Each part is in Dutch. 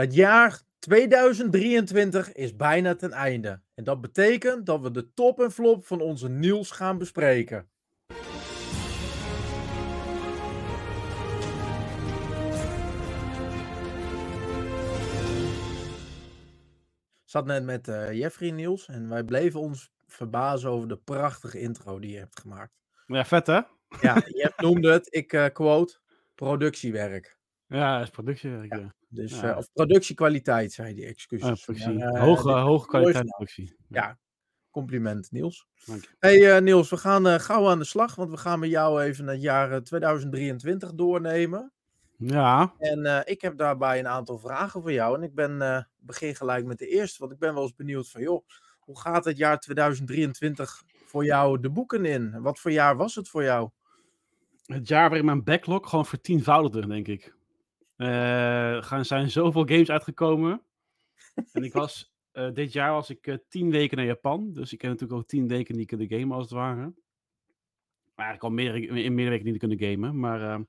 Het jaar 2023 is bijna ten einde. En dat betekent dat we de top en flop van onze Niels gaan bespreken. Ik zat net met uh, Jeffrey Niels en wij bleven ons verbazen over de prachtige intro die je hebt gemaakt. Ja, vet hè? Ja, je noemde het, ik uh, quote, productiewerk. Ja, dat is productiewerk, ja. Dus, ja. Uh, of productiekwaliteit, zei die, excuses. Ah, maar, uh, hoge, hoge kwaliteit productie. Ja, compliment Niels. Hey uh, Niels, we gaan gauw aan de slag, want we gaan met jou even het jaar 2023 doornemen. Ja. En ik heb daarbij een aantal vragen voor jou. En ik ben, begin gelijk met de eerste, want ik ben wel eens benieuwd van, joh, hoe gaat het jaar 2023 voor jou de boeken in? Wat voor jaar was het voor jou? Het jaar waarin mijn backlog gewoon vertienvoudigde, denk ik. Er uh, zijn zoveel games uitgekomen. en ik was, uh, dit jaar was ik uh, tien weken naar Japan. Dus ik heb natuurlijk ook tien weken niet kunnen gamen als het ware. Maar eigenlijk al meer, in meer weken niet kunnen gamen. Maar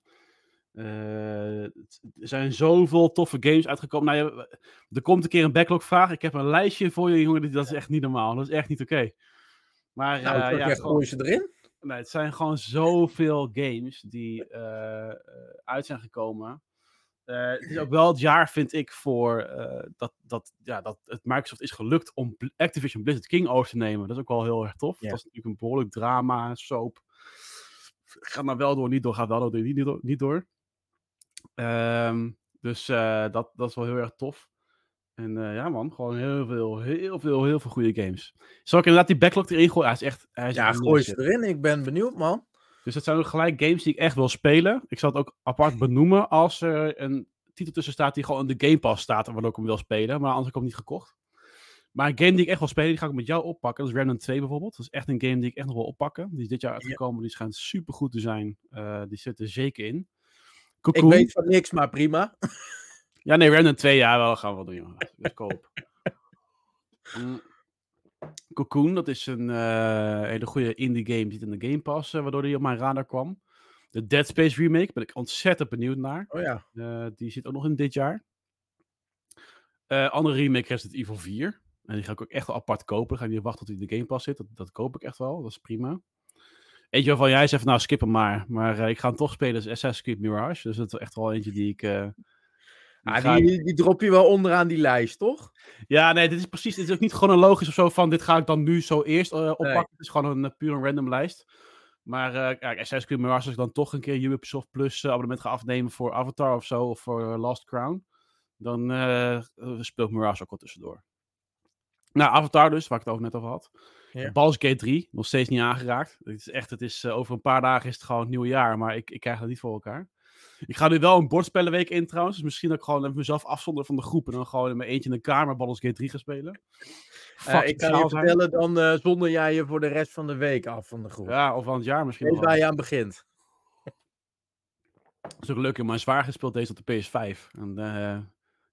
er zijn zoveel toffe games uitgekomen. Nou, ja, er komt een keer een backlog vraag. Ik heb een lijstje voor je, jongen. Dat is echt niet normaal. Dat is echt niet oké. Okay. Maar nou, ja, gooi ze erin. Nee, het zijn gewoon zoveel games die uit zijn gekomen. Uh, het is ook wel het jaar, vind ik, voor uh, dat, dat, ja, dat het Microsoft is gelukt om Activision Blizzard King over te nemen. Dat is ook wel heel erg tof. Yeah. Dat is natuurlijk een behoorlijk drama, soap. Gaat maar wel door, niet door, gaat wel door, niet door. Niet door. Um, dus uh, dat, dat is wel heel erg tof. En ja, man, gewoon heel veel, heel veel, heel veel goede games. Zal ik inderdaad die backlog erin gooien? Hij is echt. Hij is ja, gooi ze erin. Ik ben benieuwd, man. Dus dat zijn ook gelijk games die ik echt wil spelen. Ik zal het ook apart benoemen als er een titel tussen staat die gewoon in de Game Pass staat en waardoor ik hem wil spelen. Maar anders heb ik hem niet gekocht. Maar een game die ik echt wil spelen, die ga ik met jou oppakken. Dat is Remnant 2 bijvoorbeeld. Dat is echt een game die ik echt nog wil oppakken. Die is dit jaar uitgekomen. Ja. Die schijnt super goed te zijn. Uh, die zit er zeker in. Cocoon. Ik weet van niks, maar prima. ja, nee, Remnant 2, ja, wel gaan we wel doen. Koop. mm. Cocoon, dat is een uh, hele goede indie game. Die zit in de Game Pass, uh, waardoor die op mijn radar kwam. De Dead Space remake ben ik ontzettend benieuwd naar. Oh ja. Uh, die zit ook nog in dit jaar. andere remake Resident Evil 4. En die ga ik ook echt wel apart kopen. Ga ik niet wachten tot hij in de Game Pass zit. Dat, dat koop ik echt wel. Dat is prima. Eentje waarvan jij zegt, nou skip hem maar. Maar ik ga hem toch spelen, is Assassin's Creed Mirage. Dus dat is echt wel eentje die ik... Ah, die, die, drop je wel onderaan die lijst, toch? Ja, nee, dit is precies. Dit is ook niet chronologisch of zo van. Dit ga ik dan nu zo eerst uh, oppakken. Nee. Het is gewoon een uh, puur een random lijst. Maar uh, kijk, Assassin's Creed Mirage, als ik dan toch een keer Ubisoft Plus abonnement ga afnemen voor Avatar of zo, of voor Last Crown, dan speelt Mirage ook wel tussendoor. Nou, Avatar dus, waar ik het over net over had. Ja. Baldur's Gate 3, nog steeds niet aangeraakt. Het is echt, het is, over een paar dagen is het gewoon het nieuwe jaar, maar ik, ik krijg dat niet voor elkaar. Ik ga nu wel een bordspellenweek in trouwens. Dus misschien dat ik gewoon even mezelf afzonder van de groep. En dan gewoon in mijn eentje in de kamer Baldur's Gate 3 gaan spelen. Uh, ik kan je vertellen, dan uh, zonder jij je voor de rest van de week af van de groep. Ja, of van het jaar misschien. Weet waar je aan begint. Dat is ook leuk. Mijn zwaar gespeeld deze op de PS5. En uh,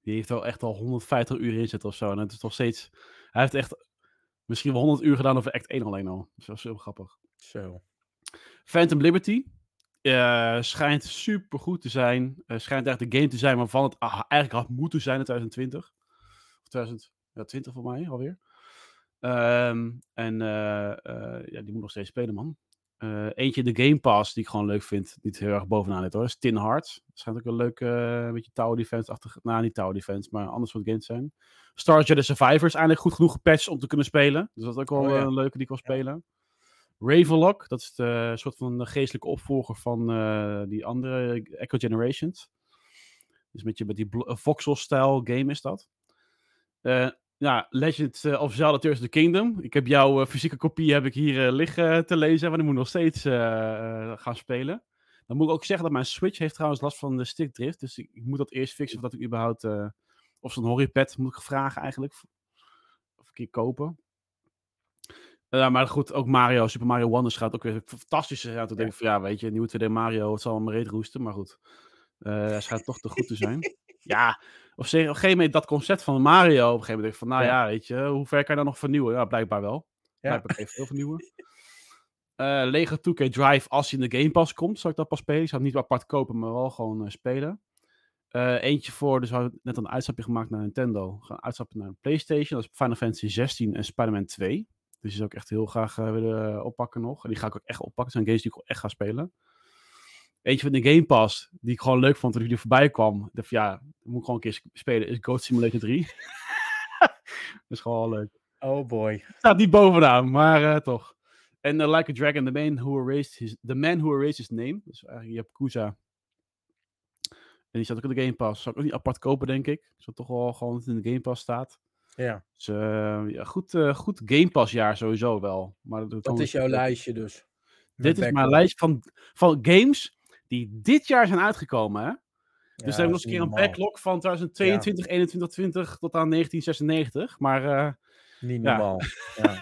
die heeft wel echt al 150 uur in zitten of zo. En het is nog steeds... Hij heeft echt misschien wel 100 uur gedaan over Act 1 alleen al. Dus dat is heel grappig. Zo. Phantom Liberty. Uh, schijnt super goed te zijn. Uh, schijnt echt de game te zijn waarvan het ah, eigenlijk had moeten zijn in 2020. Of 2020 voor mij alweer. Um, en uh, ja, die moet nog steeds spelen, man. eentje in de Game Pass die ik gewoon leuk vind. Niet heel erg bovenaan dit hoor. Is Tin Hearts. Schijnt ook een leuk beetje tower defense-achtig. Nou, niet tower defense, maar anders soort games zijn. Star Jedi Survivors. Eindelijk goed genoeg gepatcht om te kunnen spelen. Dus dat is ook wel oh, ja. een leuke die ik wil spelen. Ravenlock, dat is de soort van de geestelijke opvolger van uh, die andere Echo Generations. Dus met, je, met die voxel-stijl game is dat. Ja, Legend of Zelda Tears of the Kingdom. Ik heb jouw fysieke kopie heb ik hier liggen te lezen, want ik moet nog steeds gaan spelen. Dan moet ik ook zeggen dat mijn Switch heeft trouwens last van de stickdrift. Dus ik, ik moet dat eerst fixen voordat ik überhaupt... of zo'n horrypad moet ik vragen eigenlijk. Of een keer kopen. Ja, maar goed, ook Mario, Super Mario Wonders gaat ook weer fantastisch zijn. Toen denk ik van, ja, weet je, nieuwe 2D Mario, het zal me reet roesten, maar goed. Uh, hij schijnt toch te goed te zijn. ja, of zeg, op een gegeven moment dat concept van Mario, op een gegeven moment denk ik van, nou ja, ja weet je, hoe ver kan je dan nog vernieuwen? Ja, blijkbaar wel. Ja. Blijkbaar veel vernieuwen. Uh, Lego 2K Drive, als hij in de Game Pass komt, zal ik dat pas spelen. Ik zou het niet apart kopen, maar wel gewoon uh, spelen. Eh, eentje voor, dus we hadden net een uitstapje gemaakt naar Nintendo. We gaan uitstappen naar een PlayStation. Dat is Final Fantasy 16 en Spider-Man 2. Dus die zou ik echt heel graag eh, willen eh, oppakken nog. En die ga ik ook echt oppakken. Dat zijn games die ik ook echt ga spelen. Eentje van de Game Pass, die ik gewoon leuk vond toen ik er voorbij kwam. Ik dacht, ja, moet ik gewoon een keer sp- spelen, is Goat Simulator 3. dat is gewoon wel leuk. Oh boy. Staat niet bovenaan, maar eh, toch. En eh, Like a Dragon, the man who erased his, the man who erased his name. Dus eigenlijk, je hebt Kuza. En die staat ook in de Game Pass. Zou ik ook niet apart kopen, denk ik. Zou toch wel gewoon het in de Game Pass staat. Ja, Dus eh, ja, goed, eh, goed Game Pass jaar sowieso wel. Maar dat, dat is jouw lijstje dus. Met Dit is mijn lijst van, van games die dit jaar zijn uitgekomen. Hè? Dus Ja, dan hebben we nog eens een keer een normaal. backlog van 2022, 21, 20 tot aan 1996. Maar eh, Niet Ja. normaal. Ja.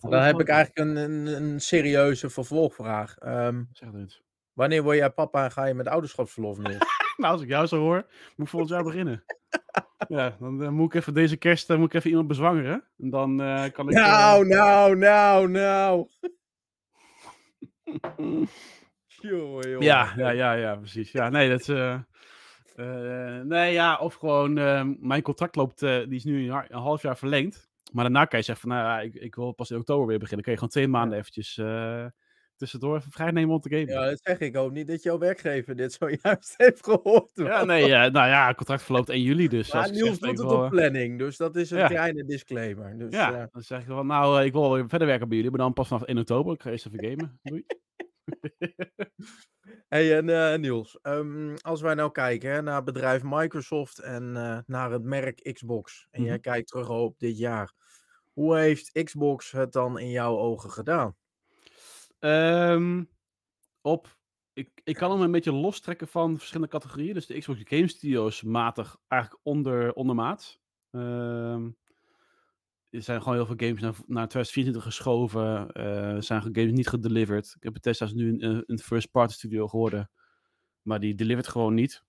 Dan heb ik eigenlijk een, een, een serieuze vervolgvraag. Ehm, Zeg het wanneer word jij papa en ga je met ouderschapsverlof nu? Nou, als ik jou zo hoor, moet ik volgend jaar beginnen. ja, dan eh, moet ik even deze kerst eh, moet ik even iemand bezwangeren. En dan eh, kan ik... eh, nou, nou, nou, nou. Jongen. ja, ja, ja, ja, precies. Ja, nee, dat is... eh, eh, nee, ja, of gewoon... eh, mijn contract loopt... eh, die is nu een, half jaar verlengd. Maar daarna kan je zeggen van... Nou ja, ik, ik wil pas in oktober weer beginnen. Dan kun je gewoon twee maanden eventjes... tussendoor even vrij nemen om te gamen. Ja, dat zeg ik. Ik hoop niet dat jouw werkdiever dit zojuist heeft gehoord. Ja, nee, ja, nou ja, het contract verloopt 1 juli, dus Maar Niels doet het op eh, planning, dus dat is een Ja. kleine disclaimer. Dus, ja, eh, dan zeg ik van, nou, eh, ik wil weer verder werken bij jullie, maar dan pas vanaf 1 oktober. Ik ga eerst even gamen. Doei. Hey, en eh, Niels, ehm, als wij nou kijken hè, naar bedrijf Microsoft en naar het merk Xbox, en jij Mhm. kijkt terug op dit jaar, hoe heeft Xbox het dan in jouw ogen gedaan? Ehm, op, ik, ik kan hem een beetje lostrekken van verschillende categorieën. Dus de Xbox Game Studios matig eigenlijk onder, ondermaat. Ehm, er zijn gewoon heel veel games naar, naar 2024 geschoven. eh, Er zijn games niet gedelivered. Ik heb Bethesda is nu een, een first-party studio geworden. Maar die delivert gewoon niet.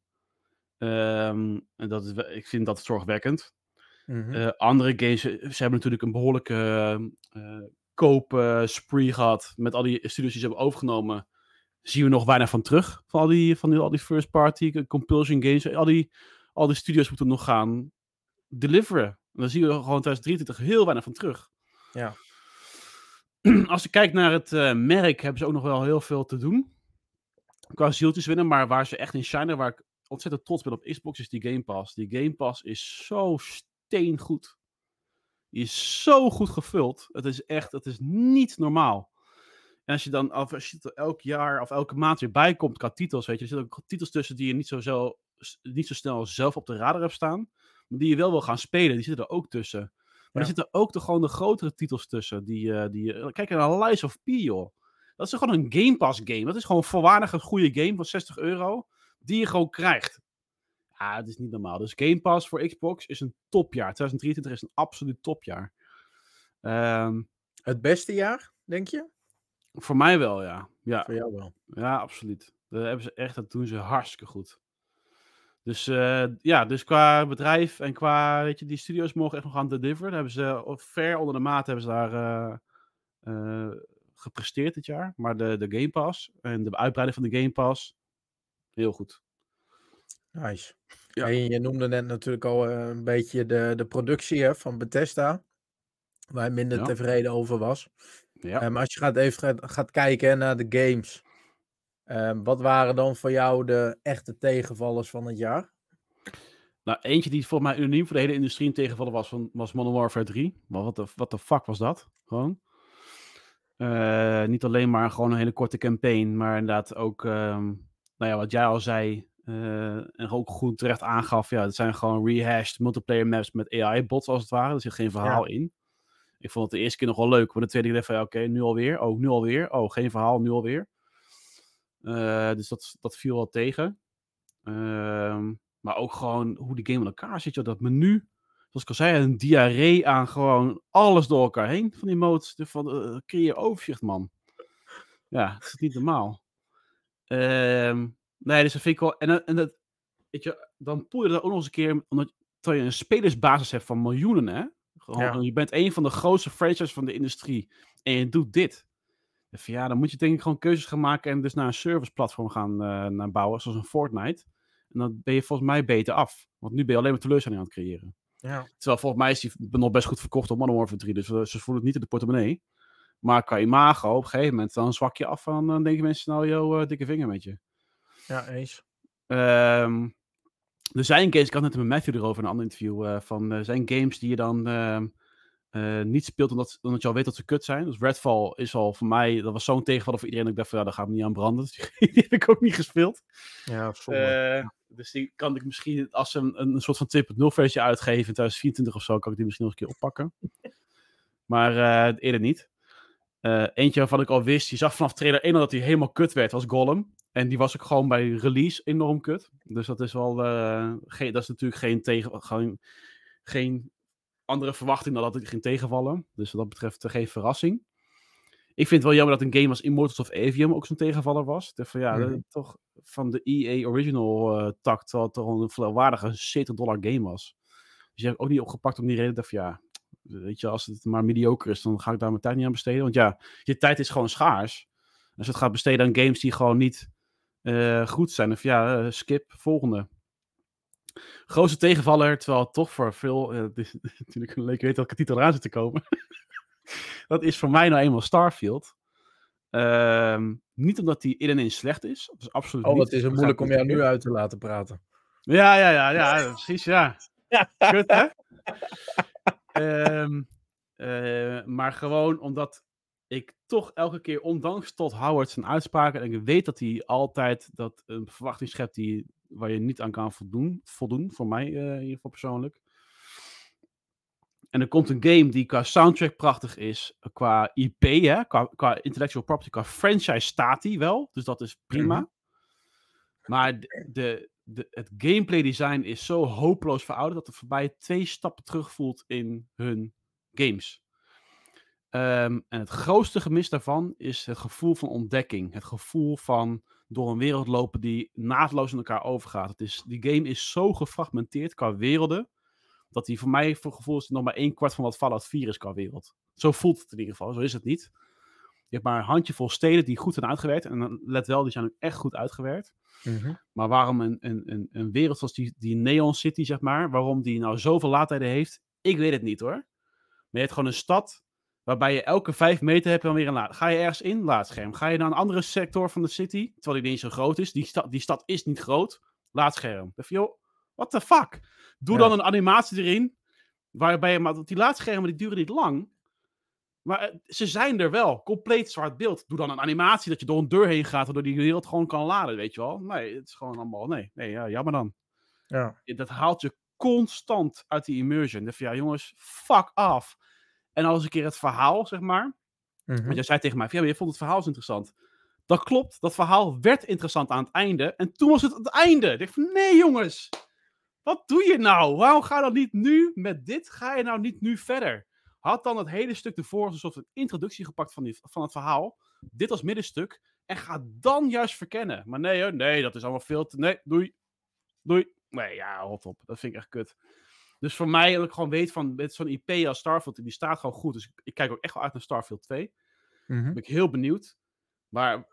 Ehm, en dat is, ik vind dat zorgwekkend. Eh, andere games, ze hebben natuurlijk een behoorlijke eh koop-spree gehad met al die studios die ze hebben overgenomen. Zien we nog weinig van terug, van al die, van die, al die first-party compulsion games. Al die, al die studios moeten nog gaan deliveren. En dan zien we gewoon 2023 heel weinig van terug. Ja. Als je kijkt naar het eh, merk, hebben ze ook nog wel heel veel te doen. Qua zieltjes winnen, maar waar ze echt in shinen, waar ik ontzettend trots ben op Xbox, is die Game Pass. Die Game Pass is zo steengoed. Die is zo goed gevuld. Het is echt, het is niet normaal. En als je dan, of als je er elk jaar of elke maand weer bij komt qua titels, weet je, er zitten ook titels tussen die je niet zo, zo, niet zo snel zelf op de radar hebt staan, maar die je wel wil gaan spelen, die zitten er ook tussen. Maar Ja. er zitten ook de, gewoon de grotere titels tussen. Die, eh, die, eh, kijk naar Lies of P, joh. Dat is gewoon een Game Pass game. Dat is gewoon een volwaardige goede game van 60 euro, die je gewoon krijgt. Ja, het is niet normaal. Dus Game Pass voor Xbox is een topjaar. 2023 is een absoluut topjaar. Ehm, Het beste jaar, denk je? voor mij wel, ja. Ja, Voor jou wel. ja absoluut. Dat hebben ze echt, dat doen ze hartstikke goed. Dus eh, ja, dus qua bedrijf en qua, weet je, die studios mogen echt nog gaan deliveren. Daar hebben ze ver onder de maat hebben ze daar eh, eh, gepresteerd dit jaar. Maar de, de Game Pass en de uitbreiding van de Game Pass, heel goed. Nice. Ja. Hey, je noemde net natuurlijk al eh, een beetje de, de productie hè, van Bethesda, waar je minder Ja. tevreden over was. Ja. Eh, maar als je gaat even gaat, gaat kijken hè, naar de games, eh, wat waren dan voor jou de echte tegenvallers van het jaar? Nou, eentje die volgens mij unaniem voor de hele industrie een tegenvallen was, van, was Modern Warfare 3. Maar wat de, wat de fuck was dat? Gewoon. Eh, niet alleen maar gewoon een hele korte campaign, maar inderdaad ook, ehm, nou ja, wat jij al zei, en ook goed terecht aangaf, ja, het zijn gewoon rehashed multiplayer maps met AI-bots als het ware. Er zit geen verhaal in. Ik vond het de eerste keer nog wel leuk, maar de tweede keer dacht ik van, ja, oké, nu alweer. Oh, nu alweer. Oh, geen verhaal, nu alweer. Eh, dus dat, dat viel wel tegen. Ehm, maar ook gewoon hoe die game in elkaar zit. joh. Dat menu, zoals ik al zei, een diarree aan gewoon alles door elkaar heen van die modes. Dus van, eh, creëer overzicht, man. Ja, dat is niet normaal. Ehm, nee, dus dat vind ik wel... En, dat- en dat, weet je, dan poel je dat ook nog eens een keer... Omdat, terwijl je een spelersbasis hebt van miljoenen, hè? Gewoon, Ja. Je bent een van de grootste franchises van de industrie. En je doet dit. Van, ja, dan moet je denk ik gewoon keuzes gaan maken en dus naar een serviceplatform gaan eh, naar bouwen, zoals een Fortnite. En dan ben je volgens mij beter af. Want nu ben je alleen maar teleurstelling aan het creëren. Ja. Terwijl volgens mij is die nog best goed verkocht op Modern Warfare 3. Dus eh, ze voelen het niet in de portemonnee. Maar qua imago, op een gegeven moment, dan zwak je af. En dan denken mensen, nou, joh, eh, dikke vinger met je. Ja, eens. Ehm, er zijn games, ik had net met Matthew erover in een ander interview, eh, van er zijn games die je dan ehm, eh, niet speelt omdat, omdat je al weet dat ze kut zijn. Dus Redfall is al voor mij, dat was zo'n tegenvaller voor iedereen dat ik dacht van ja, daar gaan we niet aan branden. Dus die heb ik ook niet gespeeld. Ja, zonde. Eh, dus die kan ik misschien, als ze een, een soort van 2.0 versie uitgeven in 2024 of zo, kan ik die misschien nog een keer oppakken. maar eh, eerder niet. Eh, eentje waarvan ik al wist, je zag vanaf trailer 1 al dat hij helemaal kut werd, was Gollum. En die was ook gewoon bij release enorm kut. Dus dat is wel, eh, geen, dat is natuurlijk geen, tegen, gewoon, geen andere verwachting dan dat het ging tegenvallen. Dus wat dat betreft eh, geen verrassing. Ik vind het wel jammer dat een game als Immortals of Avium ook zo'n tegenvaller was. Ik van ja, Mhm. dat- toch van de EA Original eh tak, terwijl het toch een volwaardige 70 dollar game was. Dus die heb ik ook niet opgepakt om die reden. Dacht van ja, weet je, als het maar mediocre is, dan ga ik daar mijn tijd niet aan besteden. Want ja, je tijd is gewoon schaars. Als je het gaat besteden aan games die gewoon niet eh, goed zijn, of ja, eh, skip, volgende. Grootste tegenvaller, terwijl het toch voor veel, is natuurlijk een leuke weet welke titel eraan zit te komen. dat is voor mij nou eenmaal Starfield. Ehm, niet omdat die in en in slecht is. Dat is absoluut Oh, wat is het moeilijk om jou nu uit te laten praten. Ja, ja, ja, ja, precies, ja. Kut, hè? Ehm, eh, maar gewoon omdat ik toch elke keer, ondanks tot Howard zijn uitspraken, en ik weet dat hij altijd dat een verwachting schept die, waar je niet aan kan voldoen, voldoen voor mij eh, in ieder geval persoonlijk. En er komt een game die qua soundtrack prachtig is, qua IP, hè, qua, qua intellectual property, qua franchise staat die wel, dus dat is prima. Mhm. Maar de, de, de, het gameplay design is zo hopeloos verouderd dat het voorbij twee stappen terug voelt in hun games. Ehm, en het grootste gemis daarvan is het gevoel van ontdekking. Het gevoel van door een wereld lopen die naadloos in elkaar overgaat. Het is, die game is zo gefragmenteerd qua werelden, dat die voor mij voor gevoel is nog maar één kwart van wat Fallout 4 is qua wereld. Zo voelt het in ieder geval, zo is het niet. Je hebt maar een handjevol steden die goed zijn uitgewerkt. En let wel, die zijn ook echt goed uitgewerkt. Mhm. Maar waarom een, een, een, een wereld zoals die, die Neon City, zeg maar, waarom die nou zoveel laadtijden heeft, ik weet het niet hoor. Maar je hebt gewoon een stad waarbij je elke vijf meter hebt dan weer een laad. Ga je ergens in, laadscherm. Ga je naar een andere sector van de city, terwijl die niet zo groot is. Die, sta, die stad is niet groot, laadscherm. Dan van, joh, what the fuck? Doe Ja. dan een animatie erin, waarbij je, maar die laadschermen die duren niet lang. Maar eh, ze zijn er wel. Compleet zwart beeld. Doe dan een animatie dat je door een deur heen gaat, waardoor die wereld gewoon kan laden, weet je wel. Nee, het is gewoon allemaal, nee, nee, ja, jammer dan. Ja. Dat haalt je constant uit die immersion. Dan van, ja, jongens, fuck af. En als een keer het verhaal, zeg maar. Mhm. Want jij zei tegen mij, ja, je vond het verhaal zo interessant. Dat klopt, dat verhaal werd interessant aan het einde. En toen was het het einde. Ik dacht van, nee jongens, wat doe je nou? Waarom ga je dan niet nu met dit? Ga je nou niet nu verder? Had dan het hele stuk ervoor als een soort van introductie gepakt van, die, van het verhaal. Dit als middenstuk. En ga dan juist verkennen. Maar nee hoor, nee, dat is allemaal veel te... Nee, doei. Doei. Nee, ja, rot op. Dat vind ik echt kut. Dus voor mij, dat ik gewoon weet van, met zo'n IP als Starfield, die staat gewoon goed. Dus ik, ik kijk ook echt wel uit naar Starfield 2. Mhm. Ben ik heel benieuwd. Maar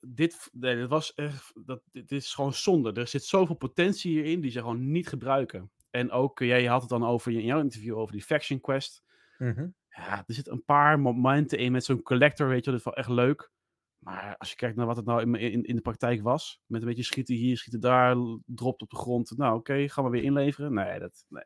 dit, nee, dit was echt, dat, dit is gewoon zonde. Er zit zoveel potentie hierin die ze gewoon niet gebruiken. En ook, eh, jij had het dan over in jouw interview over die Faction Quest. Mhm. Ja, er zitten een paar momenten in met zo'n collector, weet je, wel, dat is wel echt leuk. Maar als je kijkt naar wat het nou in, in, in de praktijk was, met een beetje schieten hier, schieten daar, dropt op de grond. Nou, oké, gaan we weer inleveren. Nee, dat, nee,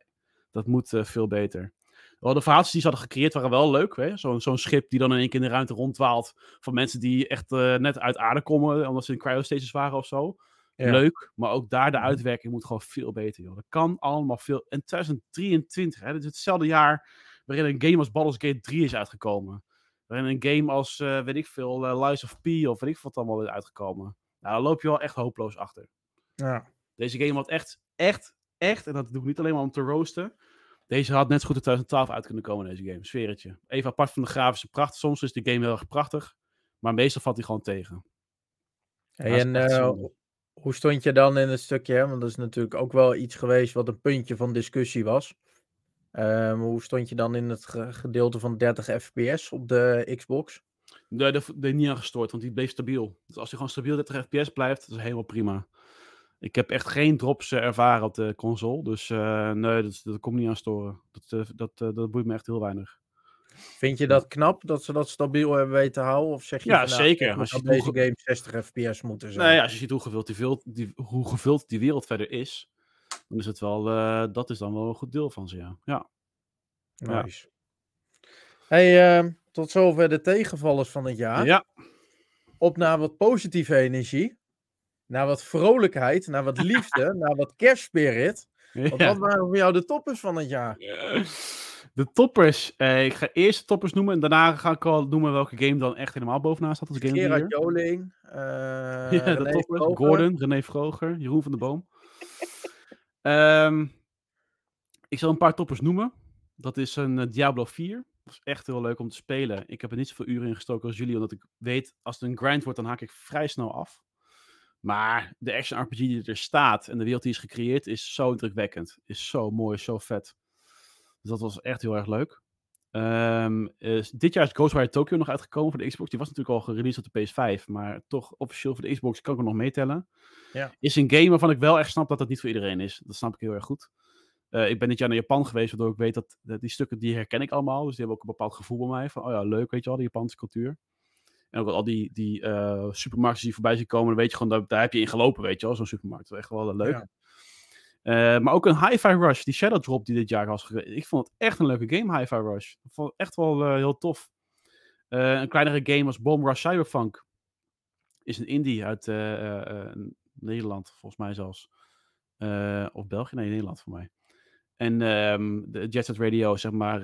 dat moet eh, veel beter. Wel, de verhaaltjes die ze hadden gecreëerd waren wel leuk. hè. Zo'n zo'n schip die dan in één keer in de ruimte rondwaalt. Van mensen die echt eh, net uit aarde komen, omdat ze in cryostasis waren of zo. Ja. Leuk, maar ook daar de Mhm. uitwerking moet gewoon veel beter. Joh. Dat kan allemaal veel. En 2023, hè, dat is hetzelfde jaar waarin een game als Baldur's Gate 3 is uitgekomen. Waarin een game als, eh, weet ik veel, eh, Lies of P of weet ik wat allemaal is uitgekomen. Nou, dan loop je wel echt hopeloos achter. Ja. Deze game had echt, echt, echt, en dat doe ik niet alleen maar om te roosten. Deze had net zo goed in 2012 uit kunnen komen, deze game. Sfeertje. Even apart van de grafische pracht. Soms is de game heel erg prachtig. Maar meestal valt hij gewoon tegen. Hey, en eh, hoe stond je dan in het stukje? hè? Want dat is natuurlijk ook wel iets geweest wat een puntje van discussie was. Ehm, hoe stond je dan in het ge- gedeelte van 30 fps op de Xbox? Nee, dat is niet aan gestoord, want die bleef stabiel. Dus als hij gewoon stabiel 30 fps blijft, dat is helemaal prima. Ik heb echt geen drops eh, ervaren op de console. Dus eh, nee, dat, dat komt niet aan storen. Dat, eh, dat, dat boeit me echt heel weinig. Vind je dat knap dat ze dat stabiel hebben weten te houden? Of zeg je Ja, nou, zeker. Als je deze game 60 fps moeten zijn? Nee, als je ziet hoe gevuld die, veel- die, hoe gevuld die wereld verder is, dan is het wel, dat is dan wel een goed deel van ze, ja. Ja, ja. Nice. Hey, ehm, tot zover de tegenvallers van het jaar. ja. Op naar wat positieve energie. Naar wat vrolijkheid. Naar wat liefde. naar wat kerstspirit. Want wat waren voor jou de toppers van het jaar? De toppers. Eh, ik ga eerst de toppers noemen en daarna ga ik al noemen welke game dan echt helemaal bovenaan staat als game Gerard. Joling. eh Ja, de toppers. Vroger. Gordon, René Vroger, Jeroen van der Boom. Ehm, ik zal een paar toppers noemen. Dat is een eh, Diablo 4. Dat is echt heel leuk om te spelen. Ik heb er niet zoveel uren in gestoken als jullie, omdat ik weet, als het een grind wordt, dan haak ik vrij snel af. Maar de action RPG die er staat en de wereld die is gecreëerd, is zo indrukwekkend. Is zo mooi, zo vet. Dus dat was echt heel erg leuk. Ehm, eh, dit jaar is Ghostwire Tokyo nog uitgekomen voor de Xbox. Die was natuurlijk al gereleased op de PS5, maar toch officieel voor de Xbox kan ik hem nog meetellen. Ja. Is een game waarvan ik wel echt snap dat het niet voor iedereen is. Dat snap ik heel erg goed. Eh, ik ben dit jaar naar Japan geweest, waardoor ik weet dat, dat die stukken die herken ik allemaal. Dus die hebben ook een bepaald gevoel bij mij. Van, oh ja, leuk, weet je wel, de Japanse cultuur. En ook al die, die eh, supermarkten die voorbij zien komen, dan weet je gewoon, dat, daar heb je in gelopen, weet je wel, zo'n supermarkt. Dat is echt wel eh, leuk. Ja. Eh, maar ook een Hi-Fi Rush, die Shadow Drop die dit jaar was. Ik vond het echt een leuke game, Hi-Fi Rush. Ik vond het echt wel heel tof. Een kleinere game als Bomb Rush Cyberpunk. Is een indie uit Nederland, volgens mij zelfs. Of België? Nee, Nederland voor mij. En ehm, de Jet Set Radio, zeg maar,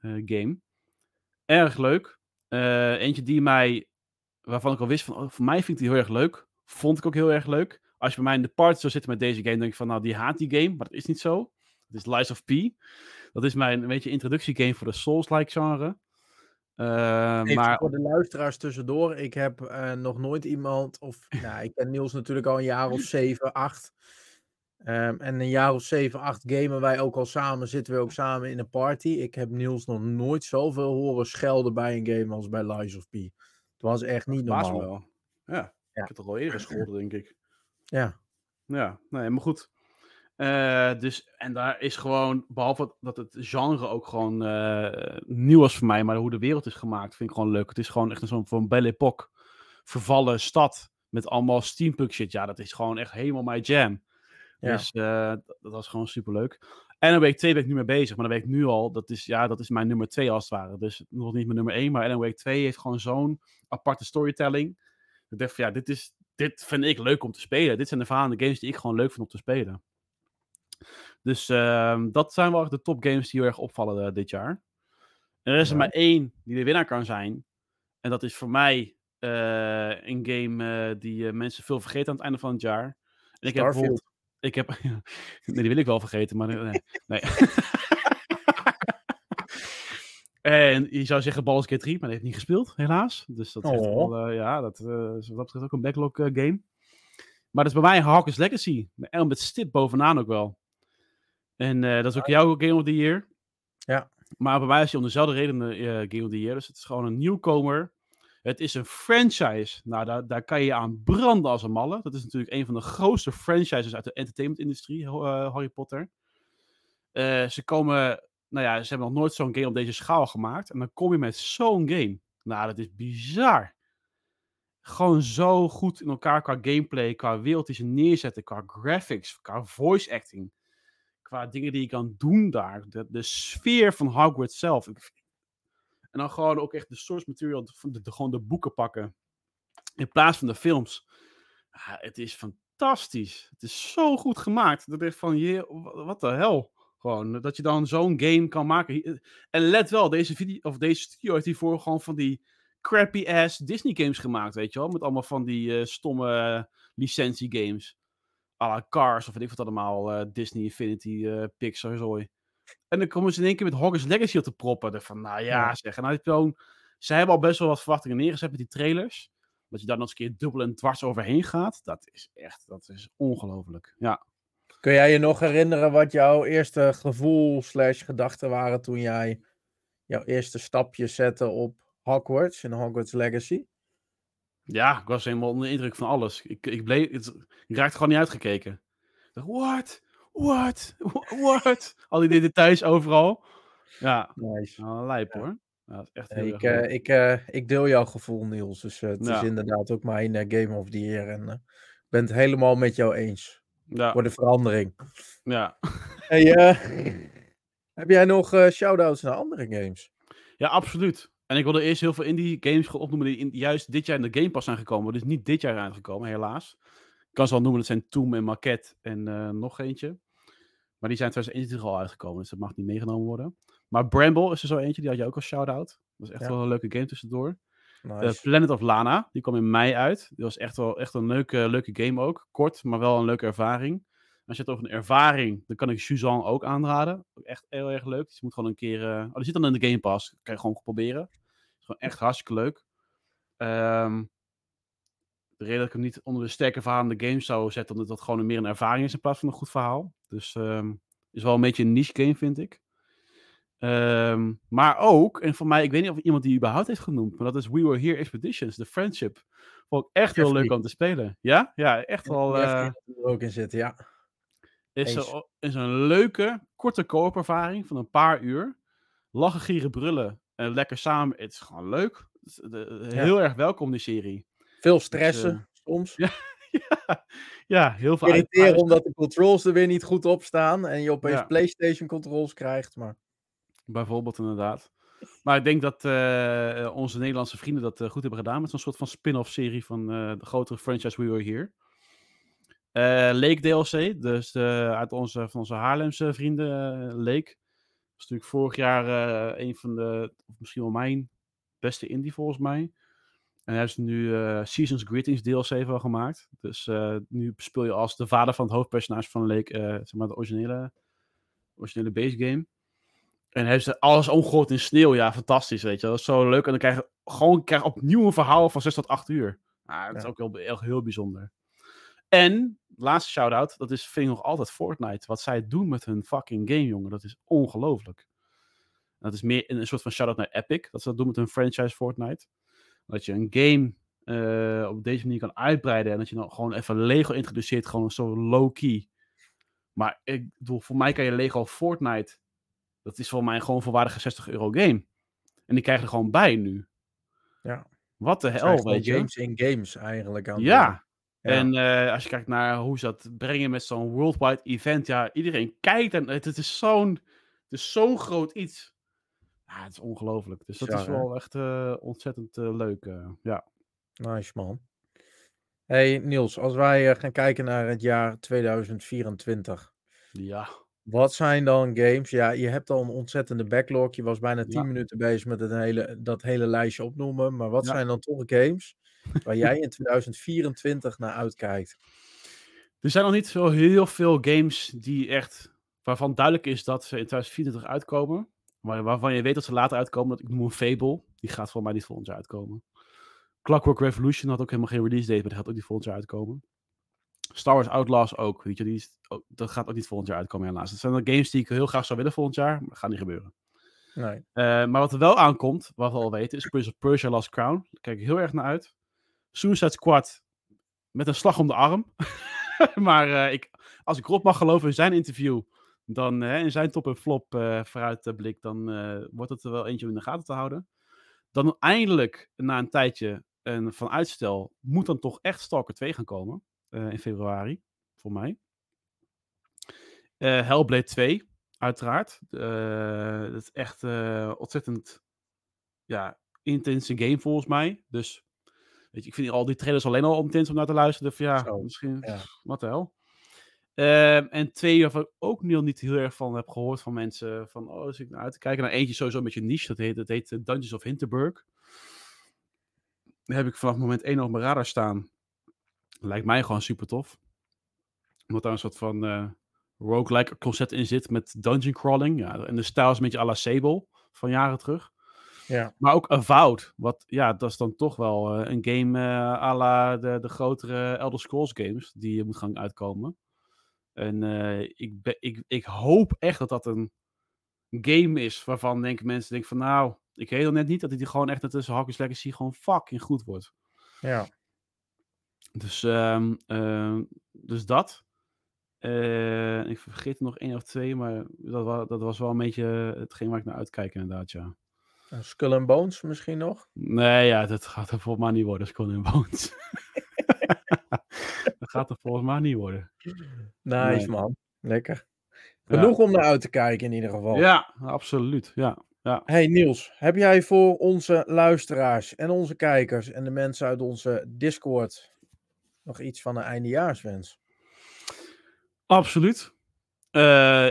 game. Erg leuk. Eh, eentje die mij, waarvan ik al wist van, oh, voor mij vind ik die heel erg leuk. Vond ik ook heel erg leuk. Als je bij mij in de party zou zitten met deze game, denk ik van, nou, die haat die game. Maar dat is niet zo. Het is Lies of P. Dat is mijn, een beetje introductiegame voor de Souls-like genre. Eh, Even maar voor de luisteraars tussendoor. Ik heb eh, nog nooit iemand, of nou, ik ken Niels natuurlijk al een jaar of 7, 8. Ehm, en een jaar of 7, 8 gamen wij ook al samen, zitten we ook samen in een party. Ik heb Niels nog nooit zoveel horen schelden bij een game als bij Lies of P. Het was echt niet normaal. wel. Ja, Ja. ik heb het al eerder gescholden, denk ik. Ja, Ja, nee, maar goed. Eh, dus, en daar is gewoon, behalve dat het genre ook gewoon eh, nieuw was voor mij, maar hoe de wereld is gemaakt, vind ik gewoon leuk. Het is gewoon echt een zo'n van Belle Époque vervallen stad met allemaal steampunk shit. Ja, dat is gewoon echt helemaal mijn jam. Ja. Dus eh, dat, dat was gewoon super leuk. En dan week 2 ben ik nu mee bezig, maar dan weet ik nu al, dat is, ja, dat is mijn nummer 2 als het ware. Dus nog niet mijn nummer 1, maar Alan Wake 2 heeft gewoon zo'n aparte storytelling. Ik dacht van ja, dit, is, dit vind ik leuk om te spelen. Dit zijn de verhalende games die ik gewoon leuk vind om te spelen. Dus ehm, dat zijn wel echt de top games die heel erg opvallen eh, dit jaar. En er is er maar één die de winnaar kan zijn. En dat is voor mij eh, een game die mensen veel vergeten aan het einde van het jaar. En ik heb bijvoorbeeld- ik heb, nee, die wil ik wel vergeten, maar nee. nee. en je zou zeggen Baldur's Gate 3, maar die heeft niet gespeeld, helaas. Dus dat is Oh. wel, eh, ja, dat eh, is wat dat betreft ook een backlog eh, game. Maar dat is bij mij Hawkins Legacy. En met stip bovenaan ook wel. En eh, dat is ook jouw Game of the Year. Ja. Maar bij mij is hij om dezelfde reden eh Game of the Year. Dus het is gewoon een nieuwkomer. Het is een franchise. Nou, daar, daar kan je aan branden als een malle. Dat is natuurlijk een van de grootste franchises uit de entertainment-industrie, eh, Harry Potter. Eh, ze komen, nou ja, ze hebben nog nooit zo'n game op deze schaal gemaakt. En dan kom je met zo'n game. Nou, dat is bizar. Gewoon zo goed in elkaar qua gameplay, qua wereld die ze neerzetten, qua graphics, qua voice acting. Qua dingen die je kan doen daar. De, de sfeer van Hogwarts zelf. Ik- En dan gewoon ook echt de source material, de, gewoon de boeken pakken. In plaats van de films. Ja, het is fantastisch. Het is zo goed gemaakt. Dat ik van, je, wat de hel. Gewoon, dat je dan zo'n game kan maken. Hier- En let wel, deze, video, of deze studio heeft hiervoor gewoon van die crappy-ass Disney games gemaakt, weet je wel? Met allemaal van die eh, stomme eh, licentie-games. à la Cars of weet ik wat allemaal. eh, Disney, Infinity, eh, Pixar, zooi. En dan komen ze in één keer met Hogwarts Legacy op te proppen. Dan van, nou ja, zeg. En je gewoon... Ze hebben al best wel wat verwachtingen neergezet met die trailers. Dat je daar nog eens een keer dubbel en dwars overheen gaat. Dat is echt, dat is ongelooflijk. Ja. Kun jij je nog herinneren wat jouw eerste gevoel slash gedachten waren toen jij jouw eerste stapje zette op Hogwarts en Hogwarts Legacy? Ja, ik was helemaal onder de indruk van alles. Ik, ik, bleef, het, ik raakte gewoon niet uitgekeken. Ik dacht, what? What? What? Al die details overal. Ja, Nice. nou, lijp hoor. Ja, is echt heel ik, eh, ik, eh, ik deel jouw gevoel, Niels. Dus eh, het Ja. is inderdaad ook mijn Game of the Year. En ik ben het helemaal met jou eens. Ja, Voor de verandering. ja. Hey, heb jij nog shout-outs naar andere games? ja, absoluut. En ik wilde eerst heel veel indie games opnoemen die in, juist dit jaar in de Game Pass zijn gekomen. Dus niet dit jaar uitgekomen, helaas. Ik kan ze wel noemen, dat zijn Toom en Maquette en nog eentje. Maar die zijn 2021 al uitgekomen, dus dat mag niet meegenomen worden. Maar Bramble is er zo eentje, die had je ook als shout-out. Dat is echt Ja. wel een leuke game tussendoor. Eh. Planet of Lana, die kwam in mei uit. Die was echt wel echt een leuke, leuke game ook. Kort, maar wel een leuke ervaring. Als je het over een ervaring, dan kan ik Shuzan ook aanraden. Ook echt heel erg leuk. Dus je moet gewoon een keer... eh, Oh, die zit dan in de Game Pass. kan je gewoon proberen. is gewoon echt hartstikke leuk. Ehm, de reden dat ik hem niet onder de sterke verhaal in de game zou zetten, omdat dat gewoon meer een ervaring is in plaats van een goed verhaal. Dus ehm, is wel een beetje een niche game, vind ik. Ehm, maar ook, en voor mij, ik weet niet of iemand die überhaupt heeft genoemd, maar dat is We Were Here Expeditions, de Friendship. Vond ik echt heel leuk om te spelen. Ja, ja echt wel. Eh, hier er ook in zitten, ja. is, een, is een leuke, korte koopervaring van een paar uur. Lachen, gieren, brullen en lekker samen. Het is gewoon leuk. De- heel erg welkom, die serie. Veel stressen eh, soms. ja, ja, ja, heel veel Irriteren omdat de controls er weer niet goed op staan. En je opeens Ja. PlayStation controls krijgt. Maar Bijvoorbeeld, inderdaad. Maar ik denk dat eh, onze Nederlandse vrienden dat eh, goed hebben gedaan met zo'n soort van spin-off serie van de grotere franchise We Were Here. Lake DLC, dus uit onze, van onze Haarlemse vrienden Lake. Dat is natuurlijk vorig jaar een van de, of misschien wel mijn beste indie volgens mij. En hij heeft nu eh, Seasons Greetings DLC van gemaakt. Dus eh, nu speel je als de vader van het hoofdpersonage van Lake, eh, zeg maar de originele, originele base game. En hebben ze alles omgegooid in sneeuw. Ja, fantastisch, weet je. Dat is zo leuk. En dan krijg je gewoon krijg je opnieuw een verhaal van 6 tot 8 uur. Ah, dat is Ja. ook heel, heel, heel bijzonder. En, laatste shout-out, dat is, vind ik nog altijd Fortnite. Wat zij doen met hun fucking game, jongen, dat is ongelooflijk. Dat is meer een, een soort van shout-out naar Epic, dat ze dat doen met hun franchise Fortnite. Dat je een game eh, op deze manier kan uitbreiden en dat je dan gewoon even Lego introduceert, gewoon zo low-key. Maar ik bedoel, voor mij kan je Lego Fortnite, dat is voor mij gewoon een volwaardige 60 euro game. En die krijg je er gewoon bij nu. Ja. Wat de hel, weet je? games in games eigenlijk. Aan Ja. En eh, als je kijkt naar hoe ze dat brengen met zo'n worldwide event, ja, iedereen kijkt en het, het is zo'n het is zo'n groot iets. Ja, het is ongelooflijk. Dus dat is Bizar, wel echt eh, ontzettend eh, leuk. eh, ja. Nice man. Hey Niels, als wij gaan kijken naar het jaar 2024. ja. Wat zijn dan games? Ja, je hebt al een ontzettende backlog. Je was bijna 10 Ja. minuten bezig met het hele, dat hele lijstje opnoemen. Maar wat Ja. zijn dan toch games waar jij in 2024 naar uitkijkt? Er zijn nog niet zo heel veel games die echt, waarvan duidelijk is dat ze in 2024 uitkomen. Maar waarvan je weet dat ze later uitkomen. Dat, ik noem een Fable. Die gaat voor mij niet volgend jaar uitkomen. Clockwork Revolution had ook helemaal geen release date, maar die gaat ook niet volgend jaar uitkomen. Star Wars Outlaws ook. Weet je, die is, ook- dat gaat ook niet volgend jaar uitkomen helaas. Dat zijn de games die ik heel graag zou willen volgend jaar, maar dat gaat niet gebeuren. Nee. Eh, maar wat er wel aankomt, wat we al weten, is Prince of Persia Last Crown. Daar kijk ik heel erg naar uit. Suicide Squad met een slag om de arm. maar eh, ik, als ik Rob mag geloven in zijn interview, dan eh, in zijn top en flop eh vooruitblik, dan eh, wordt het er wel eentje om in de gaten te houden. Dan eindelijk, na een tijdje een, van uitstel, moet dan toch echt Stalker 2 gaan komen. in februari, voor mij. Hellblade 2, uiteraard. Dat is echt ontzettend ja, intense game volgens mij. Dus weet je, ik vind al die trailers alleen al intens om naar te luisteren. Dus ja, Zo, misschien, ja. wat de hel. Ehm, en twee waarvan ik ook niet, niet heel erg van heb gehoord van mensen. Van, oh, zit ik naar uit te kijken. Nou, eentje sowieso een beetje niche. Dat heet, dat heet eh, Dungeons of Hinterburg. Daar heb ik vanaf moment 1 op mijn radar staan. Lijkt mij gewoon super tof. Omdat daar een soort van eh roguelike concept in zit met dungeon crawling. Ja, en de stijl is een beetje à la Sable van jaren terug. Ja. Maar ook Avowed, wat ja, dat is dan toch wel eh, een game eh à la de, de grotere Elder Scrolls games die moet gaan uitkomen. En eh, ik, be- ik, ik hoop echt dat dat een game is waarvan denken mensen denken van nou, ik weet nog net niet dat die gewoon echt tussen Hogwarts Legacy gewoon fucking goed wordt. Ja. Dus, ehm, ehm, dus dat. Eh, ik vergeet er nog één of twee, maar dat, wa dat was wel een beetje hetgeen waar ik naar uitkijk inderdaad, ja. Uh, Skull and Bones misschien nog? Nee, ja, dat gaat er volgens mij niet worden, Skull and Bones. dat gaat er volgens mij niet worden. Nice Nee. man, lekker. Ja. Genoeg om naar uit te kijken in ieder geval. Ja, absoluut. Ja, ja. Hey Niels, heb jij voor onze luisteraars en onze kijkers en de mensen uit onze Discord nog iets van een eindejaarswens? Absoluut. Eh,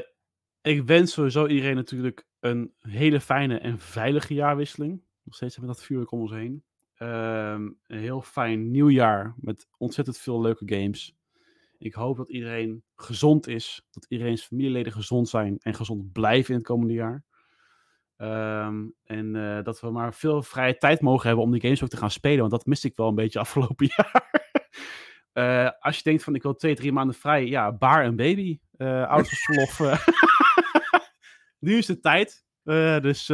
ik wens sowieso iedereen natuurlijk een hele fijne en veilige jaarwisseling. Nog steeds met dat vuurwerk om ons heen. Ehm, een heel fijn nieuwjaar met ontzettend veel leuke games. Ik hoop dat iedereen gezond is. Dat iedereen's familieleden gezond zijn en gezond blijven in het komende jaar. Ehm, en eh, dat we maar veel vrije tijd mogen hebben om die games ook te gaan spelen. Want dat miste ik wel een beetje afgelopen jaar. Eh, als je denkt van ik wil twee, drie maanden vrij. Ja, baar een baby. oudersverlof. eh. nu is de tijd. Dus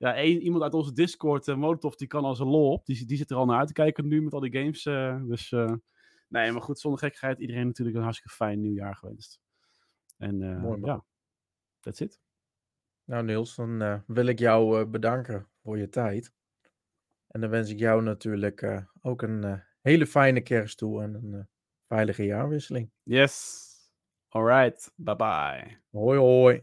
ja, één, iemand uit onze Discord, eh Molotov, die kan als een lol op. Die, die zit er al naar uit te kijken nu met al die games. eh, dus eh, nee, maar goed, zonder gekheid. Iedereen natuurlijk een hartstikke fijn nieuwjaar gewenst. En Mooi, man. ja, that's it. Nou Niels, dan wil ik jou bedanken voor je tijd. En dan wens ik jou natuurlijk ook een hele fijne kerst toe en een veilige jaarwisseling. Yes. All right. Bye bye. Hoi hoi.